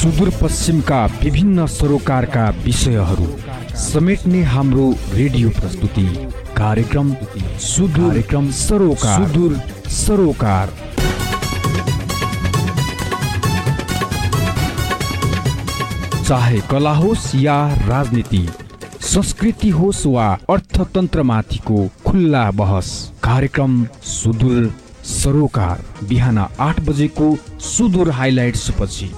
सुदूरपश्चिमका विभिन्न सरोकारका विषयहरू समेट्ने हाम्रो रेडियो प्रस्तुति कार्यक्रम सुदूर कार्यक्रम सरोकार। सुदूर सरोकार। चाहे कला होस् या राजनीति संस्कृति होस् वा अर्थतन्त्रमाथिको खुल्ला बहस कार्यक्रम सुदूर सरोकार बिहान आठ बजेको सुदूर हाइलाइट्स पछि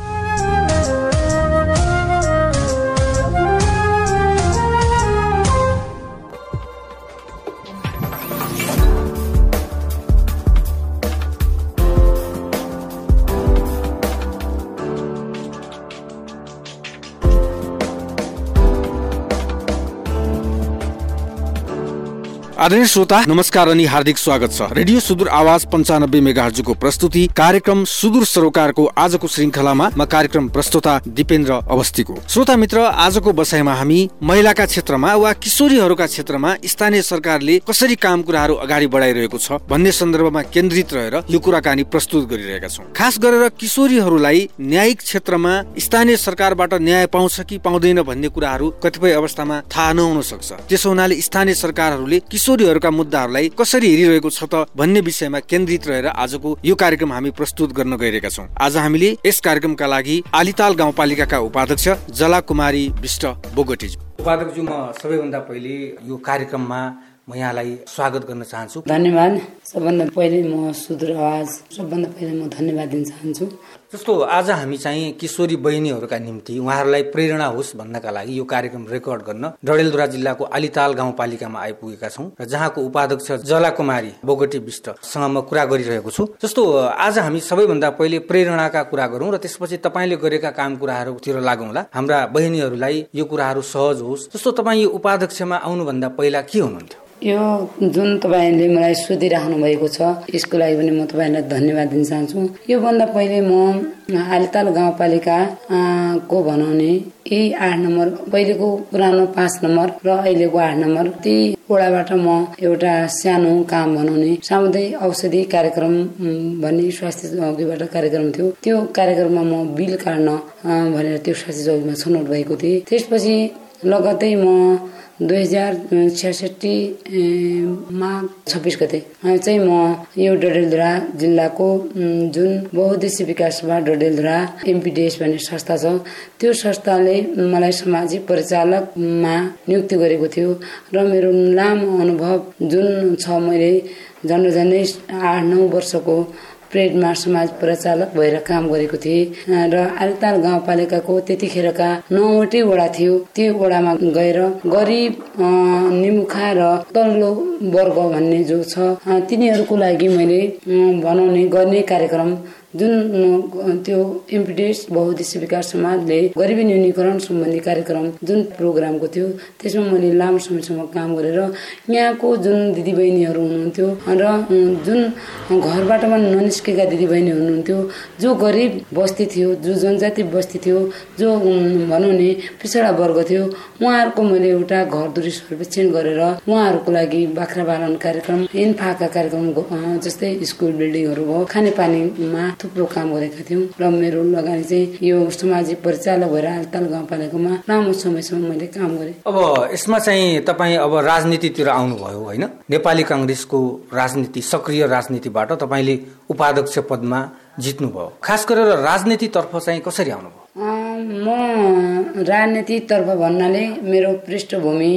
आदरणीय श्रोता नमस्कार अनि हार्दिक स्वागत छ। रेडियो सुदूर आवाज पञ्चानब्बे मेगाहर्जको प्रस्तुति कार्यक्रम सुदूर सरोकारको आजको श्रृङ्खलामा म कार्यक्रम प्रस्तुता दिपेन्द्र अवस्थीको। श्रोता मित्र आजको बसाइमा हामी महिलाका क्षेत्रमा वा किशोरीहरूका क्षेत्रमा स्थानीय सरकारले कसरी काम कुराहरू अगाडि बढाइरहेको छ भन्ने सन्दर्भमा केन्द्रित रहेर यो कुराकानी प्रस्तुत गरिरहेका छौँ। खास गरेर किशोरीहरूलाई न्यायिक क्षेत्रमा स्थानीय सरकारबाट न्याय पाउँछ कि पाउँदैन भन्ने कुराहरू कतिपय अवस्थामा थाहा नहुन सक्छ। त्यसो हुनाले स्थानीय सरकारहरूले किशोर किशोरीहरूका मुद्दाहरूलाई कसरी हेरिरहेको छ त भन्ने विषयमा केन्द्रित रहेर आजको यो कार्यक्रम हामी प्रस्तुत गर्न गइरहेका छौँ। आज हामीले यस कार्यक्रमका लागि आलिताल गाउँपालिकाका उपाध्यक्ष जला कुमारी विष्ट बोगटी उपाध्यक्षज्यू म सबैभन्दा पहिले यो कार्यक्रममा म यहाँलाई स्वागत गर्न चाहन्छु। धन्यवाद। सबभन्दा पहिले म सुदूर आवाज सबभन्दा पहिले म धन्यवाद दिन चाहन्छु। जस्तो आज हामी चाहिँ किशोरी बहिनीहरूका निम्ति उहाँहरूलाई प्रेरणा होस् भन्नका लागि यो कार्यक्रम रेकर्ड गर्न डडेलधुरा जिल्लाको आलिताल गाउँपालिकामा आइपुगेका छौँ र जहाँको उपाध्यक्ष जला कुमारी बोगटी विष्टसँग म कुरा गरिरहेको छु। जस्तो आज हामी सबैभन्दा पहिले प्रेरणाका कुरा गरौँ र त्यसपछि तपाईँले गरेका काम कुराहरूतिर लागौँला। हाम्रा बहिनीहरूलाई यो कुराहरू सहज होस्। जस्तो तपाईँ यो उपाध्यक्षमा आउनुभन्दा पहिला के हुनुहुन्थ्यो? यो जुन तपाईँले मलाई सोधिराख्नु भएको छ यसको लागि पनि म तपाईँलाई धन्यवाद दिन चाहन्छु। योभन्दा पहिले म आलिताल गाउँपालिका को भनौँ यही आठ नम्बर पहिलेको पुरानो पाँच नम्बर र अहिलेको आठ नम्बर ती वडाबाट म एउटा सानो काम भनौँ सामुदायिक औषधि कार्यक्रम भन्ने स्वास्थ्य चौकीबाट कार्यक्रम थियो। त्यो कार्यक्रममा म बिल काट्न भनेर त्यो स्वास्थ्य चौकीमा छनौट भएको थिएँ। त्यसपछि लगतै म दुई माघ छब्बिस गते। चाहिँ म यो डडेलधुरा जिल्लाको जुन बहुद्देश्य विकास सभा डडेलधुरा एमपिडिएस भन्ने संस्था छ त्यो संस्थाले मलाई सामाजिक परिचालकमा नियुक्ति गरेको थियो र मेरो लामो अनुभव जुन छ मैले झन्डै झन्डै आठ नौ वर्षको प्रेडमा समाज प्रचालक भएर काम गरेको थिएँ। र आलिताल गाउँपालिकाको त्यतिखेरका नौवटै वडा थियो। त्यो वडामा गएर गरिब निमुखा र तल्लो वर्ग भन्ने जो छ तिनीहरूको लागि मैले बनाउने गर्ने कार्यक्रम जुन त्यो एमपिडिएस बहुद्देश्य विकास समाजले गरिबी न्यूनीकरण सम्बन्धी कार्यक्रम जुन प्रोग्रामको थियो त्यसमा मैले लामो समयसम्म काम गरेर यहाँको जुन दिदीबहिनीहरू हुनुहुन्थ्यो र जुन घरबाट ननिस्केका दिदीबहिनी हुनुहुन्थ्यो जो गरिब बस्ती थियो जो जनजाति बस्ती थियो जो भनौँ नि पिछडा वर्ग थियो उहाँहरूको मैले एउटा घर दुरी सर्वेक्षण गरेर उहाँहरूको लागि बाख्रा पालन कार्यक्रम इन्फाका कार्यक्रम जस्तै स्कुल बिल्डिङहरू भयो खानेपानीमा थुप्रो काम गरेका थियौँ र मेरो लगानी चाहिँ यो सामाजिक परिचालक भएर आलताल गाउँपालिकामा लामो समयसम्म मैले काम गरेँ। अब यसमा चाहिँ तपाईँ अब राजनीतितिर आउनुभयो होइन? नेपाली काङ्ग्रेसको राजनीति सक्रिय राजनीतिबाट तपाईँले उपाध्यक्ष पदमा जित्नुभयो। खास गरेर राजनीतितर्फ चाहिँ कसरी आउनुभयो? म राजनीतितर्फ भन्नाले मेरो पृष्ठभूमि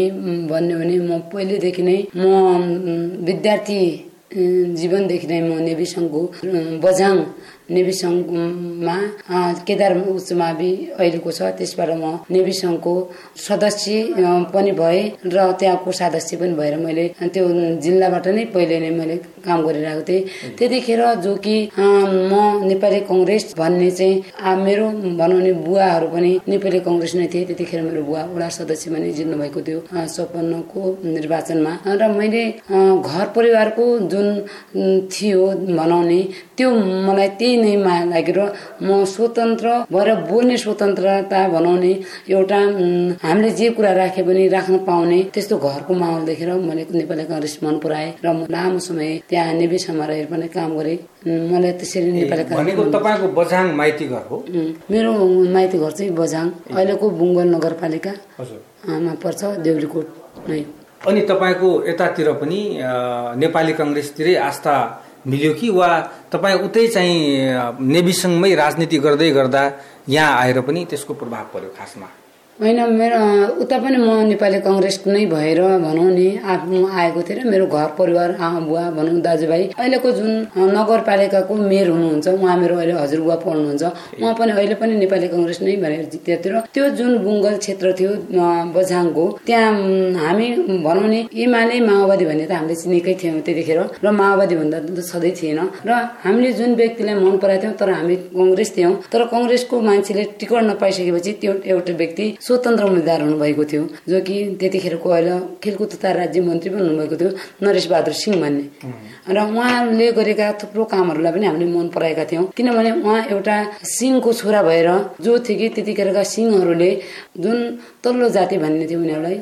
भन्यो भने म पहिलेदेखि नै म विद्यार्थी जीवनदेखि नै म नेभी सङ्घको बझाङ नेभी सङ्घमा केदार उच्च मावि अहिलेको छ। त्यसबाट म नेभी सङ्घको सदस्य पनि भए र त्यहाँको सदस्य पनि भएर मैले त्यो जिल्लाबाट नै पहिले नै मैले काम गरिरहेको थिएँ। त्यतिखेर जो कि म नेपाली कङ्ग्रेस भन्ने चाहिँ मेरो भनौँ बुवाहरू पनि नेपाली कङ्ग्रेस नै थिए। त्यतिखेर मेरो बुवा वडा सदस्य पनि जित्नु भएको थियो चौपन्नको निर्वाचनमा। र मैले घर परिवारको जुन थियो भनौँ त्यो मलाई त्यही नै माया लागेर म स्वतन्त्र भएर बोल्ने स्वतन्त्रता बनाउने एउटा हामीले जे कुरा राखे पनि राख्न पाउने त्यस्तो घरको माहौल देखेर मैले नेपाली कङ्ग्रेस मन पराएँ र म लामो समय त्यहाँ नेविसम्म रहेर पनि काम गरेँ। मलाई त्यसरी नेपाली तपाईँको बझाङ माइती घर हो? मेरो माइती घर चाहिँ बझाङ। अहिलेको बुङ्गल नगरपालिका मा पर्छ देउलीकोट नै। अनि तपाईँको यतातिर पनि नेपाली कङ्ग्रेसतिरै आस्था मिल्यो कि? वा तपाईँ उतै चाहिँ नेविसँगमै राजनीति गर्दै गर्दा यहाँ आएर पनि त्यसको प्रभाव पर्यो खासमा? होइन मेरो उता पनि म नेपाली कङ्ग्रेसको नै भएर भनौँ नि आफ्नो आएको थिएँ र मेरो घर परिवार आमा बुवा भनौँ दाजुभाइ। अहिलेको जुन नगरपालिकाको मेयर हुनुहुन्छ उहाँ मेरो अहिले हजुरबुवा पढ्नुहुन्छ। उहाँ पनि अहिले पनि नेपाली कङ्ग्रेस नै भनेर जितेको थियो त्यो जुन बुङ्गल क्षेत्र थियो बझाङको त्यहाँ हामी भनौँ नि एमाले माओवादी भन्ने त हामीले चिनेकै थियौँ त्यतिखेर र माओवादी भन्दा त सधैँ थिएन। र हामीले जुन व्यक्तिलाई मन पराएको थियौँ तर हामी कङ्ग्रेस थियौँ। तर कङ्ग्रेसको मान्छेले टिकट नपाइसकेपछि त्यो एउटा व्यक्ति स्वतन्त्र उम्मेद्वार हुनुभएको थियो जो कि त्यतिखेरको अहिले खेलकुद तथा राज्य मन्त्री पनि हुनुभएको थियो नरेश बहादुर सिंह भन्ने। र उहाँले गरेका थुप्रो कामहरूलाई पनि हामीले मन पराएका थियौँ। किनभने उहाँ एउटा सिंहको छोरा भएर जो थियो कि त्यतिखेरका सिंहहरूले जुन तल्लो जाति भन्ने थियो उनीहरूलाई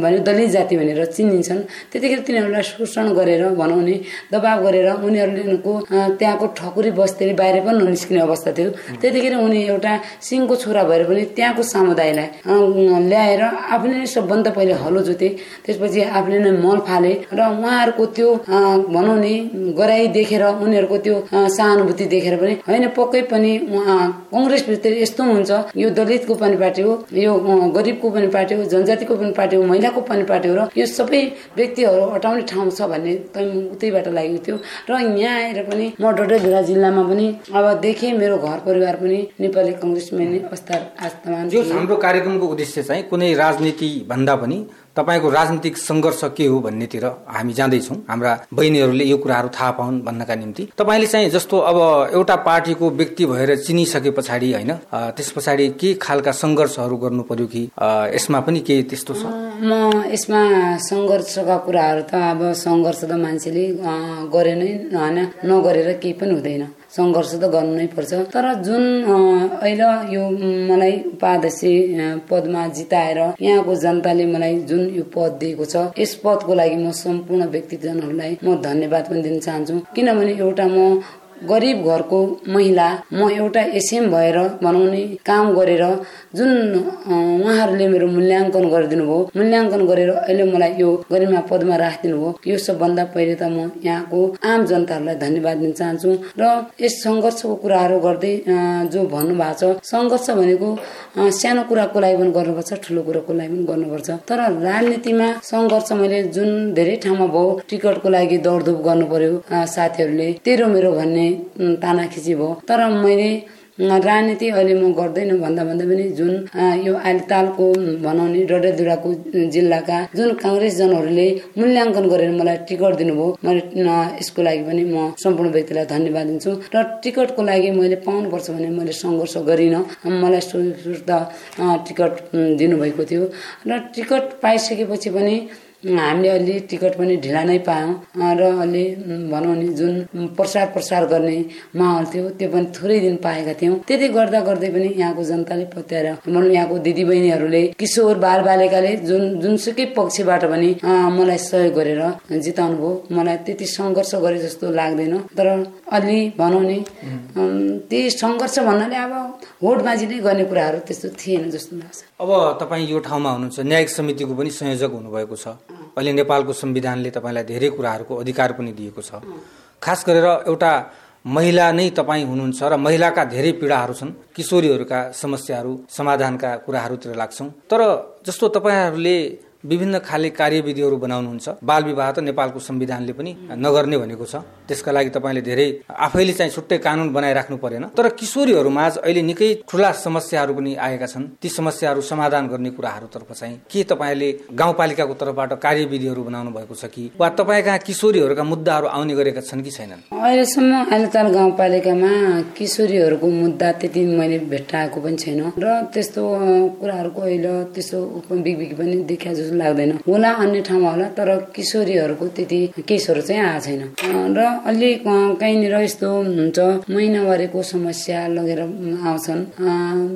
भने दलित जाति भनेर चिनिन्छन् त्यतिखेर तिनीहरूलाई शोषण गरेर भनाउने दबाव गरेर उनीहरूले उनको त्यहाँको ठकुरी बस्दै बाहिर पनि ननिस्किने अवस्था थियो। त्यतिखेर उनी एउटा सिंहको छोरा भएर पनि त्यहाँको समुदायलाई ल्याएर आफूले नै सबभन्दा पहिले हलो जोते। त्यसपछि आफूले नै मल फाले र उहाँहरूको त्यो भनौँ नि गराई देखेर उनीहरूको त्यो सहानुभूति देखेर पनि होइन पक्कै पनि कङ्ग्रेसभित्र यस्तो हुन्छ यो दलितको पनि पार्टी हो यो गरिबको पनि पार्टी हो जनजातिको पनि पार्टी हो महिलाको पनि पार्टी हो र यो सबै व्यक्तिहरू हटाउने ठाउँ छ भन्ने उतैबाट लागेको थियो। र यहाँ आएर पनि म डडेलधुरा जिल्लामा पनि अब देखेँ मेरो घर परिवार पनि नेपाली कङ्ग्रेसमा नै अवस्था आस्थामान हाम्रो कार्यक्रमको उद्देश्य चाहिँ कुनै राजनीति भन्दा पनि तपाईँको राजनीतिक सङ्घर्ष के हो भन्नेतिर हामी जाँदैछौँ। हाम्रा बहिनीहरूले यो कुराहरू थाहा पाउन् भन्नका निम्ति। तपाईँले चाहिँ जस्तो अब एउटा पार्टीको व्यक्ति भएर चिनिसके पछाडि होइन त्यस पछाडि के खालका सङ्घर्षहरू गर्नु पर्यो कि यसमा पनि केही त्यस्तो छ? म यसमा सङ्घर्षका कुराहरू त अब सङ्घर्ष त मान्छेले गरे नै नगरेर केही पनि हुँदैन। सङ्घर्ष त गर्नु नै पर्छ। तर जुन अहिले यो मलाई उपाध्यक्ष पदमा जिताएर यहाँको जनताले मलाई जुन यो पद दिएको छ यस पदको लागि म सम्पूर्ण व्यक्तिजनहरूलाई म धन्यवाद पनि दिन चाहन्छु। किनभने एउटा म गरिब घरको महिला म एउटा एसएम भएर बनाउने काम गरेर जुन उहाँहरूले मेरो मूल्याङ्कन गरिदिनु भयो मूल्याङ्कन गरेर अहिले मलाई यो गरिमा पदमा राखिदिनु भयो यो सबभन्दा पहिले त म यहाँको आम जनताहरूलाई धन्यवाद दिन चाहन्छु र यस सङ्घर्षको कुराहरू गर्दै जो भन्नुभएको छ सङ्घर्ष भनेको सानो कुराको लागि पनि गर्नुपर्छ ठुलो कुराको लागि पनि गर्नुपर्छ। तर राजनीतिमा सङ्घर्ष मैले जुन धेरै ठाउँमा भयो टिकटको लागि दौडधुप गर्नु पर्यो साथीहरूले तेरो मेरो भन्ने तानाखिची भयो। तर मैले राजनीति अहिले म गर्दैन भन्दा भन्दा पनि जुन यो अहिले तालको भनौँ नि जिल्लाका जुन काङ्ग्रेसजनहरूले मूल्याङ्कन गरेर मलाई टिकट दिनुभयो मैले यसको लागि पनि म सम्पूर्ण व्यक्तिलाई धन्यवाद दिन्छु। र टिकटको लागि मैले पाउनुपर्छ भने मैले सङ्घर्ष गरिनँ। मलाई सुर्ता टिकट दिनुभएको थियो। र टिकट पाइसकेपछि पनि हामीले अलि टिकट पनि ढिला नै पायौँ। र अलि भनौँ नि जुन प्रसार प्रसार गर्ने माहौल थियो त्यो पनि थोरै दिन पाएका थियौँ। त्यति गर्दा गर्दै पनि यहाँको जनताले पत्याएर भनौँ यहाँको दिदी बहिनीहरूले किशोर बाल बालिकाले जुन जुनसुकै पक्षबाट पनि मलाई सहयोग गरेर जिताउनु भयो। मलाई त्यति सङ्घर्ष गरे जस्तो लाग्दैन। तर अलि भनौँ नि त्यही सङ्घर्ष भन्नाले अब होटबाजी नै गर्ने कुराहरू त्यस्तो थिएन जस्तो लाग्छ। अब तपाईँ यो ठाउँमा हुनुहुन्छ। न्यायिक समितिको पनि संयोजक हुनुभएको छ। अहिले नेपालको संविधानले तपाईँलाई धेरै कुराहरूको अधिकार पनि दिएको छ। खास गरेर एउटा महिला नै तपाईँ हुनुहुन्छ र महिलाका धेरै पीडाहरू छन् किशोरीहरूका समस्याहरू समाधानका कुराहरूतिर लाग्छौँ। तर जस्तो तपाईँहरूले विभिन्न खाले कार्यविधिहरू बनाउनुहुन्छ। बाल विवाह त नेपालको संविधानले पनि नगर्ने भनेको छ। त्यसका लागि तपाईँले धेरै आफैले चाहिँ छुट्टै कानुन बनाइराख्नु परेन। तर किशोरीहरूमा अहिले निकै ठुला समस्याहरू पनि आएका छन्। ती समस्याहरू समाधान गर्ने कुराहरूतर्फ चाहिँ के तपाईँले गाउँपालिकाको तर्फबाट कार्यविधिहरू बनाउनु भएको छ कि? वा तपाईँ कहाँ किशोरीहरूका मुद्दाहरू आउने गरेका छन् कि छैनन्? अहिलेसम्म आइलेताल गाउँपालिकामा किशोरीहरूको मुद्दा त्यति मैले भेट्टाएको पनि छैन। र त्यस्तो कुराहरूको अहिले त्यस्तो पनि देखा जस्तो लाग्दैन। होला अन्य ठाउँमा होला तर किशोरीहरूको त्यति केसहरू चाहिँ आएको छैन। र अलि कहीँनिर यस्तो हुन्छ महिनावारीको समस्या लगेर आउँछन्।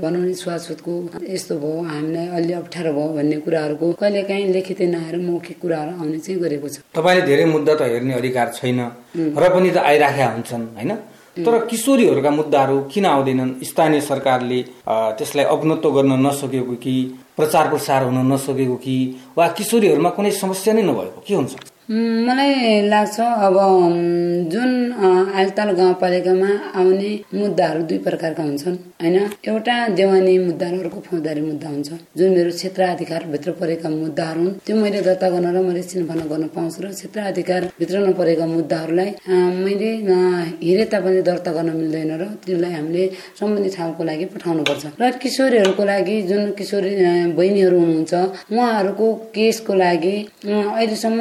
भनौँ नि छुवाछुतको यस्तो भयो हामीलाई अलि अप्ठ्यारो भयो भन्ने कुराहरूको कहिले काहीँ लेखिँदै नआएर मौखिक कुराहरू आउने चाहिँ गरेको छ। तपाईँले धेरै मुद्दा त हेर्ने अधिकार छैन र पनि त आइराखेका हुन्छन् होइन? तर किशोरीहरूका मुद्दाहरू किन आउँदैनन्? स्थानीय सरकारले त्यसलाई अवनत्व गर्न नसकेको कि प्रचार प्रसार हुन नसकेको कि वा किशोरीहरूमा कुनै समस्या नै नभएको? के हुन्छ? मलाई लाग्छ अब जुन आलताल गाउँपालिकामा आउने मुद्दाहरू दुई प्रकारका हुन्छन्। होइन एउटा देवानी मुद्दाहरू अर्को फौजदारी मुद्दा हुन्छ। जुन मेरो क्षेत्राधिकारभित्र परेका मुद्दाहरू हुन्। त्यो मैले दर्ता गर्न र मैले चिनफाना गर्न पाउँछु र क्षेत्राधिकारभित्र नपरेका मुद्दाहरूलाई मैले हेरे तापनि दर्ता गर्न मिल्दैन र त्यसलाई हामीले सम्बन्धित ठाउँको लागि पठाउनुपर्छ। र किशोरीहरूको लागि जुन किशोरी बहिनीहरू हुनुहुन्छ उहाँहरूको केसको लागि अहिलेसम्म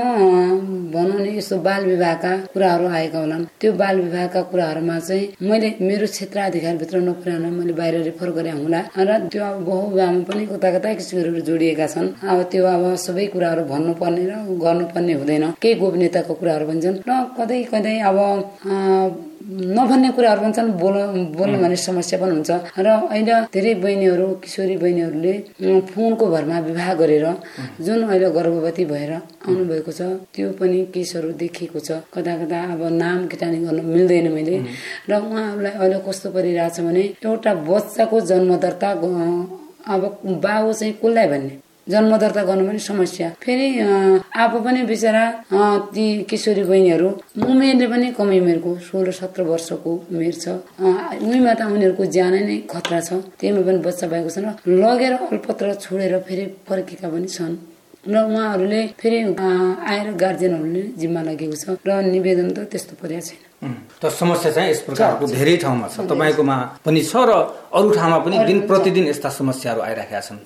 भनौँ नि यस्तो बाल विवाहका कुराहरू आएका होलान् त्यो बाल विवाहका कुराहरूमा चाहिँ मैले मेरो क्षेत्र अधिकारभित्र नपुर्याउन मैले बाहिर रेफर गरे हुँला। र त्यो अब बहुविवाहमा पनि कता कता किसिमहरू जोडिएका छन्। अब त्यो अब सबै कुराहरू भन्नुपर्ने र गर्नुपर्ने हुँदैन। केही गोपनीयताको कुराहरू भन्छन्। र कतै कतै अब नभन्ने कुराहरू पनि छन् बोल बोल्नु भन्ने समस्या पनि हुन्छ। र अहिले धेरै बहिनीहरू किशोरी बहिनीहरूले फोनको भरमा विवाह गरेर जुन अहिले गर्भवती भएर आउनुभएको छ त्यो पनि केसहरू देखिएको छ। कता कता अब नाम किटानी गर्न मिल्दैन मैले। र उहाँहरूलाई अहिले कस्तो परिरहेछ भने एउटा बच्चाको जन्म दर्ता अब बाबु चाहिँ कसलाई भन्ने? जन्म दर्ता गर्नु पनि समस्या। फेरि आफू पनि बिचरा ती किशोरी बहिनीहरू उमेरले पनि कमै उमेरको सोह्र सत्र वर्षको उमेर छ। उनीमा त उनीहरूको ज्यानै नै खतरा छ। त्यहीमा पनि बच्चा भएको छ र लगेर अल्पत्र छोडेर फेरि फर्केका पनि छन्। र उहाँहरूले फेरि आएर गार्जेनहरूले जिम्मा लागेको छ र निवेदन त त्यस्तो परेको छैन। त समस्या चाहिँ यस प्रकारको धेरै ठाउँमा छ। तपाईँकोमा पनि छ र अरू ठाउँमा पनि दिन प्रतिदिन यस्ता समस्याहरू आइरहेका छन्।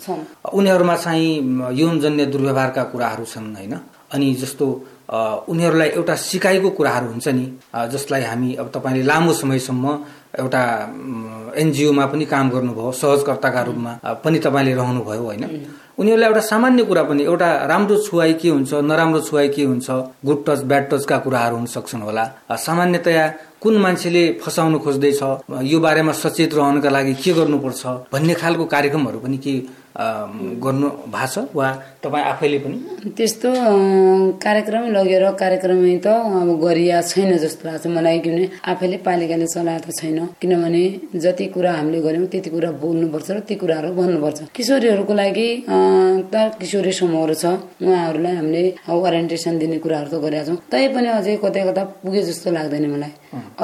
उनीहरूमा चाहिँ यौनजन्य दुर्व्यवहारका कुराहरू छन् होइन? अनि जस्तो उनीहरूलाई एउटा सिकाइको कुराहरू हुन्छ नि। जसलाई हामी अब तपाईँले लामो समयसम्म एउटा एनजिओमा पनि काम गर्नुभयो सहजकर्ताका रूपमा पनि तपाईँले रहनुभयो होइन? उनीहरूलाई एउटा सामान्य कुरा पनि एउटा राम्रो छुवाई के हुन्छ नराम्रो छुवाई के हुन्छ गुड टच ब्याड टचका कुराहरू हुन सक्छन् होला। सामान्यतया कुन मान्छेले फसाउनु खोज्दैछ यो बारेमा सचेत रहनका लागि के गर्नुपर्छ भन्ने खालको कार्यक्रमहरू पनि के गर्नु भएको छ वा तपाईँ आफैले पनि? त्यस्तो कार्यक्रमै लगेर कार्यक्रमै त अब गरिया छैन जस्तो लाग्छ मलाई किनभने आफैले पालिकाले चलाएको छैन। किनभने जति कुरा हामीले गऱ्यौँ त्यति कुरा बोल्नुपर्छ र ती कुराहरू भन्नुपर्छ। किशोरीहरूको लागि त किशोरी समूहहरू छ। उहाँहरूलाई हामीले ओरिएन्टेसन दिने कुराहरू त गरेका छौँ। तैपनि अझै कतै कता पुगे जस्तो लाग्दैन मलाई।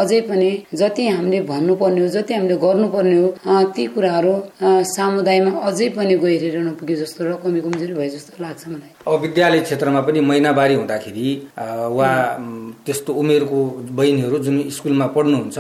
अझै पनि जति हामीले भन्नुपर्ने हो जति हामीले गर्नुपर्ने हो ती कुराहरू समुदायमा अझै पनि गहिरेर नपुगे जस्तो र कमी कमजोरी भए जस्तो लाग्छ मलाई। अब विद्यालय क्षेत्रमा पनि महिनावारी हुँदाखेरि वा त्यस्तो उमेरको बहिनीहरू जुन स्कुलमा पढ्नुहुन्छ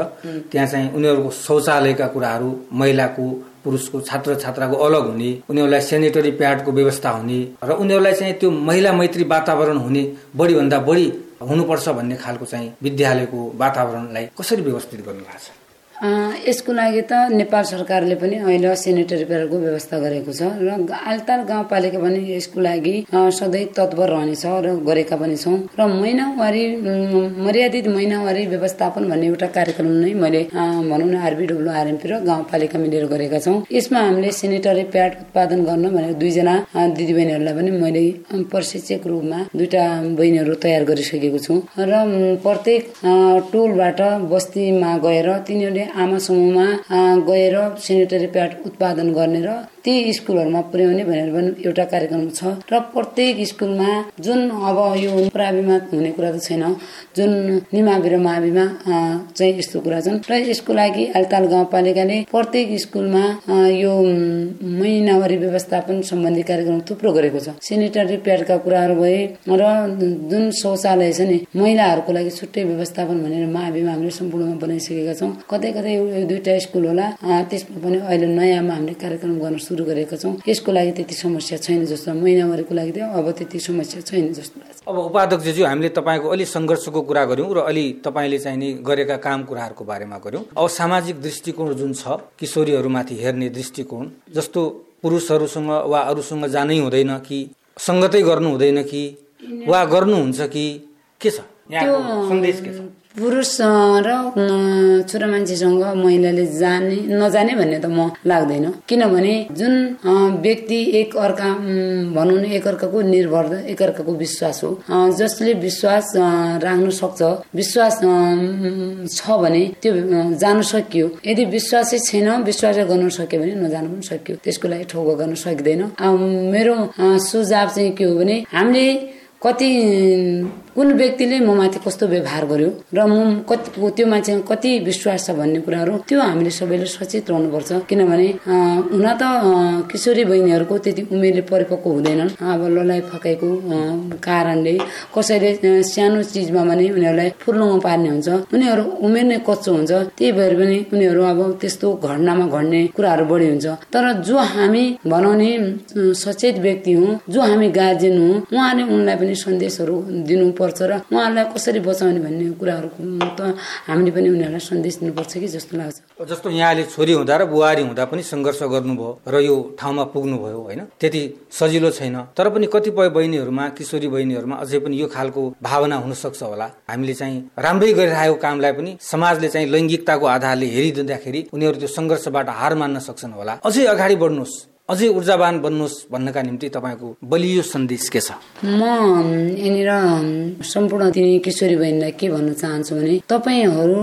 त्यहाँ चाहिँ उनीहरूको शौचालयका कुराहरू महिलाको पुरुषको छात्र छात्राको अलग हुने उनीहरूलाई सेनिटरी प्याडको व्यवस्था हुने र उनीहरूलाई चाहिँ त्यो महिला मैत्री वातावरण हुने बढीभन्दा बढी हुनुपर्छ भन्ने खालको चाहिँ विद्यालयको वातावरणलाई कसरी व्यवस्थित गर्नु भएको छ? यसको लागि त नेपाल सरकारले पनि अहिले सेनिटरी प्याडको व्यवस्था गरेको छ र आलताल गाउँपालिका पनि यसको लागि सधैँ तत्पर रहनेछ र गरेका पनि छौँ। र महिनावारी मर्यादित महिनावारी व्यवस्थापन भन्ने एउटा कार्यक्रम नै मैले भनौँ न आरबिडब्लु आरएमपी र गाउँपालिका मिलेर गरेका छौँ। यसमा हामीले सेनिटरी प्याड उत्पादन गर्न भनेर दुईजना दिदीबहिनीहरूलाई पनि मैले प्रशिक्षक रूपमा दुईटा बहिनीहरू तयार गरिसकेको छु। र प्रत्येक टोलबाट बस्तीमा गएर तिनीहरूले आमा समूहमा गएर सेनिटरी प्याड उत्पादन गर्ने र ती स्कुलहरूमा पुर्याउने भनेर पनि एउटा कार्यक्रम छ। र प्रत्येक स्कुलमा जुन अब यो प्राविमा हुने कुरा त छैन। जुन निमावि र माविमा चाहिँ यस्तो कुरा छन्। र यसको लागि आलताल गाउँपालिकाले प्रत्येक स्कुलमा यो महिनावारी व्यवस्थापन सम्बन्धी कार्यक्रम थुप्रो गरेको छ। सेनिटरी प्याडका कुराहरू भए र जुन शौचालय छ नि महिलाहरूको लागि छुट्टै व्यवस्थापन भनेर माविमा हामीले सम्पूर्णमा बनाइसकेका छौँ। कतै कतै दुईटा स्कुल होला त्यसमा पनि अहिले नयाँमा हामीले कार्यक्रम गर्न सुरु गरेका छौँ। यसको लागि त्यति समस्या छैन जस्तो महिनावारीको लागि अब त्यति समस्या छैन जस्तो लाग्छ। अब उपाध्यक्षज्यू हामीले तपाईँको अलि सङ्घर्षको कुरा गऱ्यौँ र अलि तपाईँले चाहिँ नि गरेका काम कुराहरूको बारेमा गऱ्यौँ। अब सामाजिक दृष्टिकोण जुन छ किशोरीहरूमाथि हेर्ने दृष्टिकोण जस्तो पुरुषहरूसँग वा अरूसँग जानै हुँदैन कि सङ्गतै गर्नु हुँदैन कि वा गर्नुहुन्छ कि के छ? त्यो सन्देश के छ? पुरुष र छोरा मान्छेसँग महिलाले जाने नजाने भन्ने त म लाग्दैन। किनभने जुन व्यक्ति एक अर्का भनौँ न एकअर्काको निर्भर एकअर्काको विश्वास हो। जसले विश्वास राख्न सक्छ विश्वास छ भने त्यो जान सकियो। यदि विश्वासै छैन विश्वास गर्नु सक्यो भने नजानु पनि सक्यो। त्यसको लागि ठोको गर्न सकिँदैन। मेरो सुझाव चाहिँ के हो भने हामीले कति कुन व्यक्तिले म माथि कस्तो व्यवहार गर्यो र म कति त्यो मान्छेमा कति विश्वास छ भन्ने कुराहरू त्यो हामीले सबैले सचेत रहनुपर्छ। किनभने हुन त किशोरी बहिनीहरूको त्यति उमेरले परिपक्व हुँदैनन्। अब ललाइ फकाइको कारणले कसैले सानो चिजमा भने उनीहरूलाई फुर्लुङमा पार्ने हुन्छ। उनीहरू उमेर नै कच्चो हुन्छ। त्यही भएर पनि उनीहरू अब त्यस्तो घटनामा घट्ने कुराहरू बढी हुन्छ। तर जो हामी बनाउने सचेत व्यक्ति हौँ जो हामी गार्जेन हौँ उहाँले उनलाई पनि सन्देशहरू दिनु पर्छ र उहाँहरूलाई कसरी बचाउने भन्ने कुराहरूको त हामीले पनि उनीहरूलाई सन्देश दिनुपर्छ कि जस्तो लाग्छ। जस्तो यहाँले छोरी हुँदा र बुहारी हुँदा पनि सङ्घर्ष गर्नुभयो र यो ठाउँमा पुग्नुभयो होइन? त्यति सजिलो छैन। तर पनि कतिपय बहिनीहरूमा किशोरी बहिनीहरूमा अझै पनि यो खालको भावना हुन सक्छ होला। हामीले चाहिँ राम्रै गरिरहेको कामलाई पनि समाजले चाहिँ लैङ्गिकताको आधारले हेरिदिँदाखेरि उनीहरू त्यो सङ्घर्षबाट हार मान्न सक्छन् होला। अझै अगाडि बढ्नुहोस्। अझै ऊर्जावान बन्नुहोस् भन्नका निम्ति तपाईँको बलियो सन्देश के छ? म यहाँनिर सम्पूर्ण तिनी किशोरी बहिनीलाई के भन्न चाहन्छु भने तपाईँहरू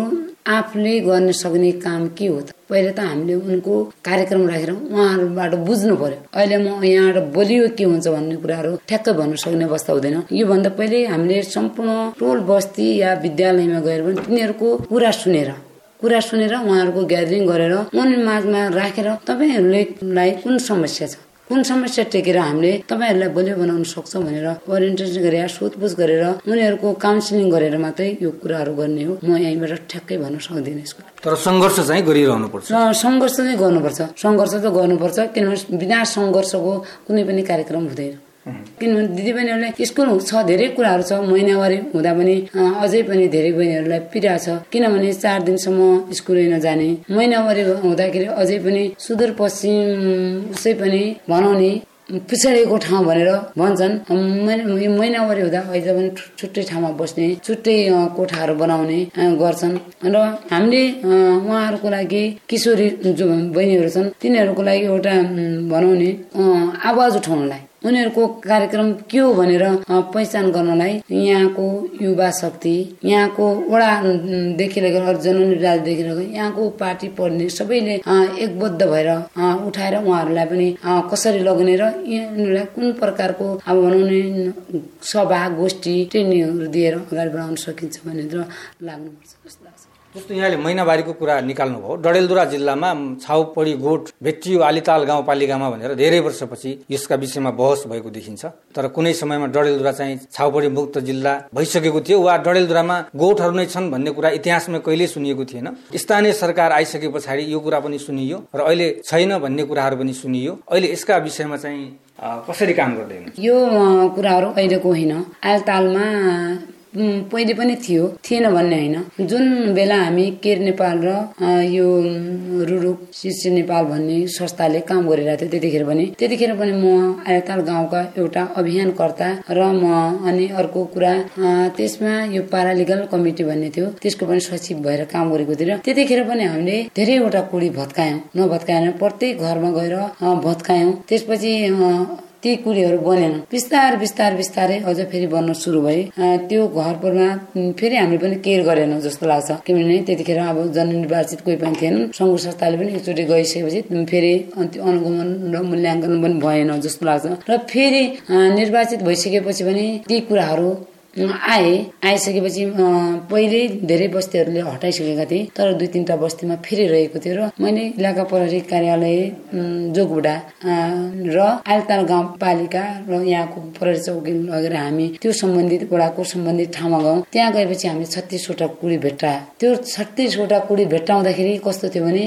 आफूले गर्न सक्ने काम के हो त? पहिले त हामीले उनको कार्यक्रम राखेर उहाँहरूबाट बुझ्नु पर्यो। अहिले म यहाँबाट बलियो के हुन्छ भन्ने कुराहरू ठ्याक्कै भन्न सक्ने अवस्था हुँदैन। योभन्दा पहिले हामीले सम्पूर्ण टोल बस्ती या विद्यालयमा गएर पनि तिनीहरूको कुरा सुनेर कुरा सुनेर उहाँहरूको ग्यादरिङ गरेर उनी माझमा राखेर तपाईँहरूलाई कुन समस्या छ? कुन समस्या टेकेर हामीले तपाईँहरूलाई बलियो बनाउन सक्छौँ भनेर ओरिएन्टेसन गरेर सोधपुछ गरेर उनीहरूको काउन्सिलिङ गरेर मात्रै यो कुराहरू गर्ने हो। म यहीँबाट ठ्याक्कै भन्न सक्दिनँ यसको। तर सङ्घर्ष चाहिँ गरिरहनु पर्छ सङ्घर्ष चाहिँ गर्नुपर्छ। सङ्घर्ष त गर्नुपर्छ किनभने बिना सङ्घर्षको कुनै पनि कार्यक्रम हुँदैन। किनभने दिदीबहिनीहरूलाई स्कुल छ धेरै कुराहरू छ महिनावारी हुँदा पनि अझै पनि धेरै बहिनीहरूलाई पीडा छ। किनभने चार दिनसम्म स्कुलै नजाने महिनावारी हुँदाखेरि अझै पनि सुदूरपश्चिम उसै पनि भनाउने पिछडिएको ठाउँ भनेर भन्छन्। महिनावारी हुँदा अहिले पनि छुट्टै ठाउँमा बस्ने छुट्टै कोठाहरू बनाउने गर्छन्। र हामीले उहाँहरूको लागि किशोरी जो बहिनीहरू छन् तिनीहरूको लागि एउटा भनाउने आवाज उठाउनलाई। उनीहरूको कार्यक्रम के हो भनेर पहिचान गर्नलाई यहाँको युवा शक्ति यहाँको वडादेखि लिएर जननी राजदेखि लिएर यहाँको पार्टी पढ्ने सबैले एकबद्ध भएर उठाएर उहाँहरूलाई पनि कसरी लग्ने र यिनीहरूलाई कुन प्रकारको अब भनौँ न सभा गोष्ठी ट्रेनिङहरू दिएर अगाडि बढाउन सकिन्छ भनेर लाग्नुपर्छ। जस्तो यहाँले महिनावारीको कुरा निकाल्नुभयो डडेलधुरा जिल्लामा छाउपडी गोठ भेटियो आलिताल गाउँपालिकामा भनेर धेरै वर्षपछि यसका विषयमा बहस भएको देखिन्छ। तर कुनै समयमा डडेलधुरा चाहिँ छाउपडी मुक्त जिल्ला भइसकेको थियो वा डडेलधुरामा गोठहरू नै छन् भन्ने कुरा इतिहासमा कहिल्यै सुनिएको थिएन। स्थानीय सरकार आइसके पछाडि यो कुरा पनि सुनियो र अहिले छैन भन्ने कुराहरू पनि सुनियो। अहिले यसका विषयमा चाहिँ कसरी काम गर्दैन यो कुराहरू अहिलेको होइन। आलतालमा पहिले पनि थियो। थिएन भन्ने होइन। जुन बेला हामी केर नेपाल र यो रुरुक शिष्य नेपाल भन्ने संस्थाले काम गरिरहेको थियो त्यतिखेर पनि। त्यतिखेर पनि म आयताल गाउँका एउटा अभियानकर्ता र म अनि अर्को कुरा त्यसमा यो पारालिगल कमिटी भन्ने थियो। त्यसको पनि सचिव भएर काम गरेको थियो। र त्यतिखेर पनि हामीले धेरैवटा कुडी भत्कायौँ नभत्काएन प्रत्येक घरमा गएर भत्कायौँ। त्यसपछि ती कुरीहरू बनेन। बिस्तार बिस्तार बिस्तारै अझ फेरि बन्न सुरु भए त्यो घरपुरमा फेरि हामीले पनि केयर गरेनौँ जस्तो लाग्छ। किनभने त्यतिखेर अब जननिर्वाचित कोही पनि थिएन। सङ्घ संस्थाले पनि एकचोटि गइसकेपछि फेरि अनुगमन र मूल्याङ्कन पनि भएन जस्तो लाग्छ। र फेरि निर्वाचित भइसकेपछि पनि ती कुराहरू आए आइसकेपछि पहिले धेरै बस्तीहरूले हटाइसकेका थिए तर दुई तिनवटा बस्तीमा फेरि रहेको थियो र मैले इलाका प्रहरी कार्यालय जोगबुडा र आलताल गाउँपालिका र यहाँको प्रहरी चौकी लगेर हामी त्यो सम्बन्धित वडाको सम्बन्धित ठाउँमा गयौँ। त्यहाँ गएपछि हामी छत्तिसवटा कुडी भेट्टा। त्यो छत्तिसवटा कुडी भेट्टाउँदाखेरि कस्तो थियो भने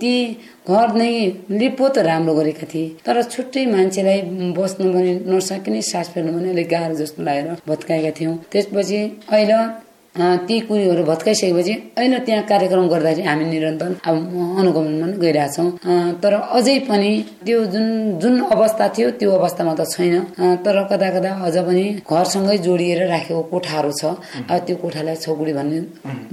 ती घर नै लिपो त राम्रो गरेका थिए तर छुट्टै मान्छेलाई बस्नु पनि नसकिने सास फेर्नु पनि अलिक गाह्रो जस्तो लागेर भत्काएका थियौँ त्यसपछि अहिले ती कुरीहरू भत्काइसकेपछि अहिले त्यहाँ कार्यक्रम गर्दाखेरि हामी निरन्तर अब अनुगमनमा गइरहेछौँ तर अझै पनि त्यो जुन जुन अवस्था थियो त्यो अवस्थामा त छैन। तर कता कता अझ पनि घरसँगै जोडिएर राखेको कोठाहरू छ। अब त्यो कोठालाई छौकुडी भन्ने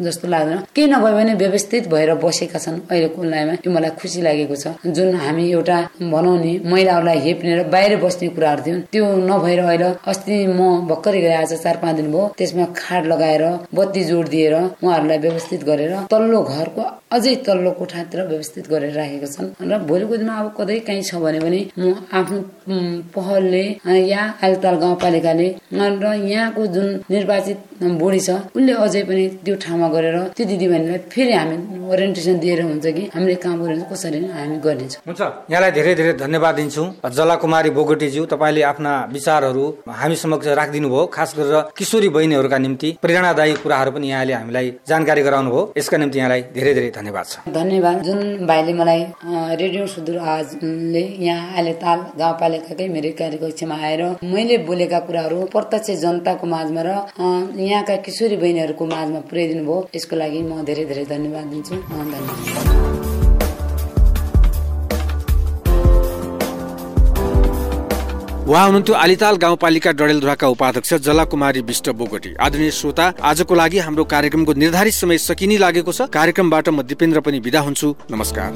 जस्तो लाग्दैन। केही नभए पनि व्यवस्थित भएर बसेका छन् अहिलेको लाइमा त्यो मलाई खुसी लागेको छ। जुन हामी एउटा भनौँ नि महिलाहरूलाई हेप्ने र बाहिर बस्ने कुराहरू थियो। त्यो नभएर अहिले अस्ति म भर्खरै गए आज चार पाँच दिन भयो। त्यसमा खाट लगाएर बत्ती जोड दिएर उहाँहरूलाई व्यवस्थित गरेर तल्लो घरको अझै तल्लो कोठातिर व्यवस्थित गरेर राखेका छन्। र भोलिको दिनमा अब कतै काहीँ छ भने पनि म आफ्नो पहलले यहाँ आलताल गाउँपालिकाले र यहाँको जुन निर्वाचित बुढी छ उसले अझै पनि त्यो ठाउँमा गरेर त्यो दिदीबहिनीलाई फेरि हामी ओरिएन्टेसन दिएर हुन्छ कि हामीले काम गरेर कसरी हामी गर्नेछौँ। हुन्छ यहाँलाई धेरै धेरै धन्यवाद दिन्छु। जलाकुमारी बोगटीज्यू तपाईँले आफ्ना विचारहरू हामी समक्ष राखिदिनु भयो खास गरेर किशोरी बहिनीहरूका निम्ति प्रेरणादायी कुराहरू पनि यहाँले हामीलाई जानकारी गराउनु भयो यसका निम्ति यहाँलाई धेरै धेरै धन्यवाद छ। धन्यवाद। जुन भाइले मलाई रेडियो सुदूर आवाजले यहाँ अहिले ताल गाउँपालिकाकै मेरो कार्यकक्षमा आएर मैले बोलेका कुराहरू प्रत्यक्ष जनताको माझमा र यहाँका किशोरी बहिनीहरूको माझमा पुर्याइदिनु भयो यसको लागि म धेरै धेरै धन्यवाद दिन्छु। धन्यवाद। उहाँ हुनुहुन्थ्यो आलिताल गाउँपालिका डडेलधुराका उपाध्यक्ष जलाकुमारी विष्ट बोगटी। आदरणीय श्रोता आजको लागि हाम्रो कार्यक्रमको निर्धारित समय सकिने लागेको छ। कार्यक्रमबाट म दिपेन्द्र पनि विदा हुन्छु। नमस्कार।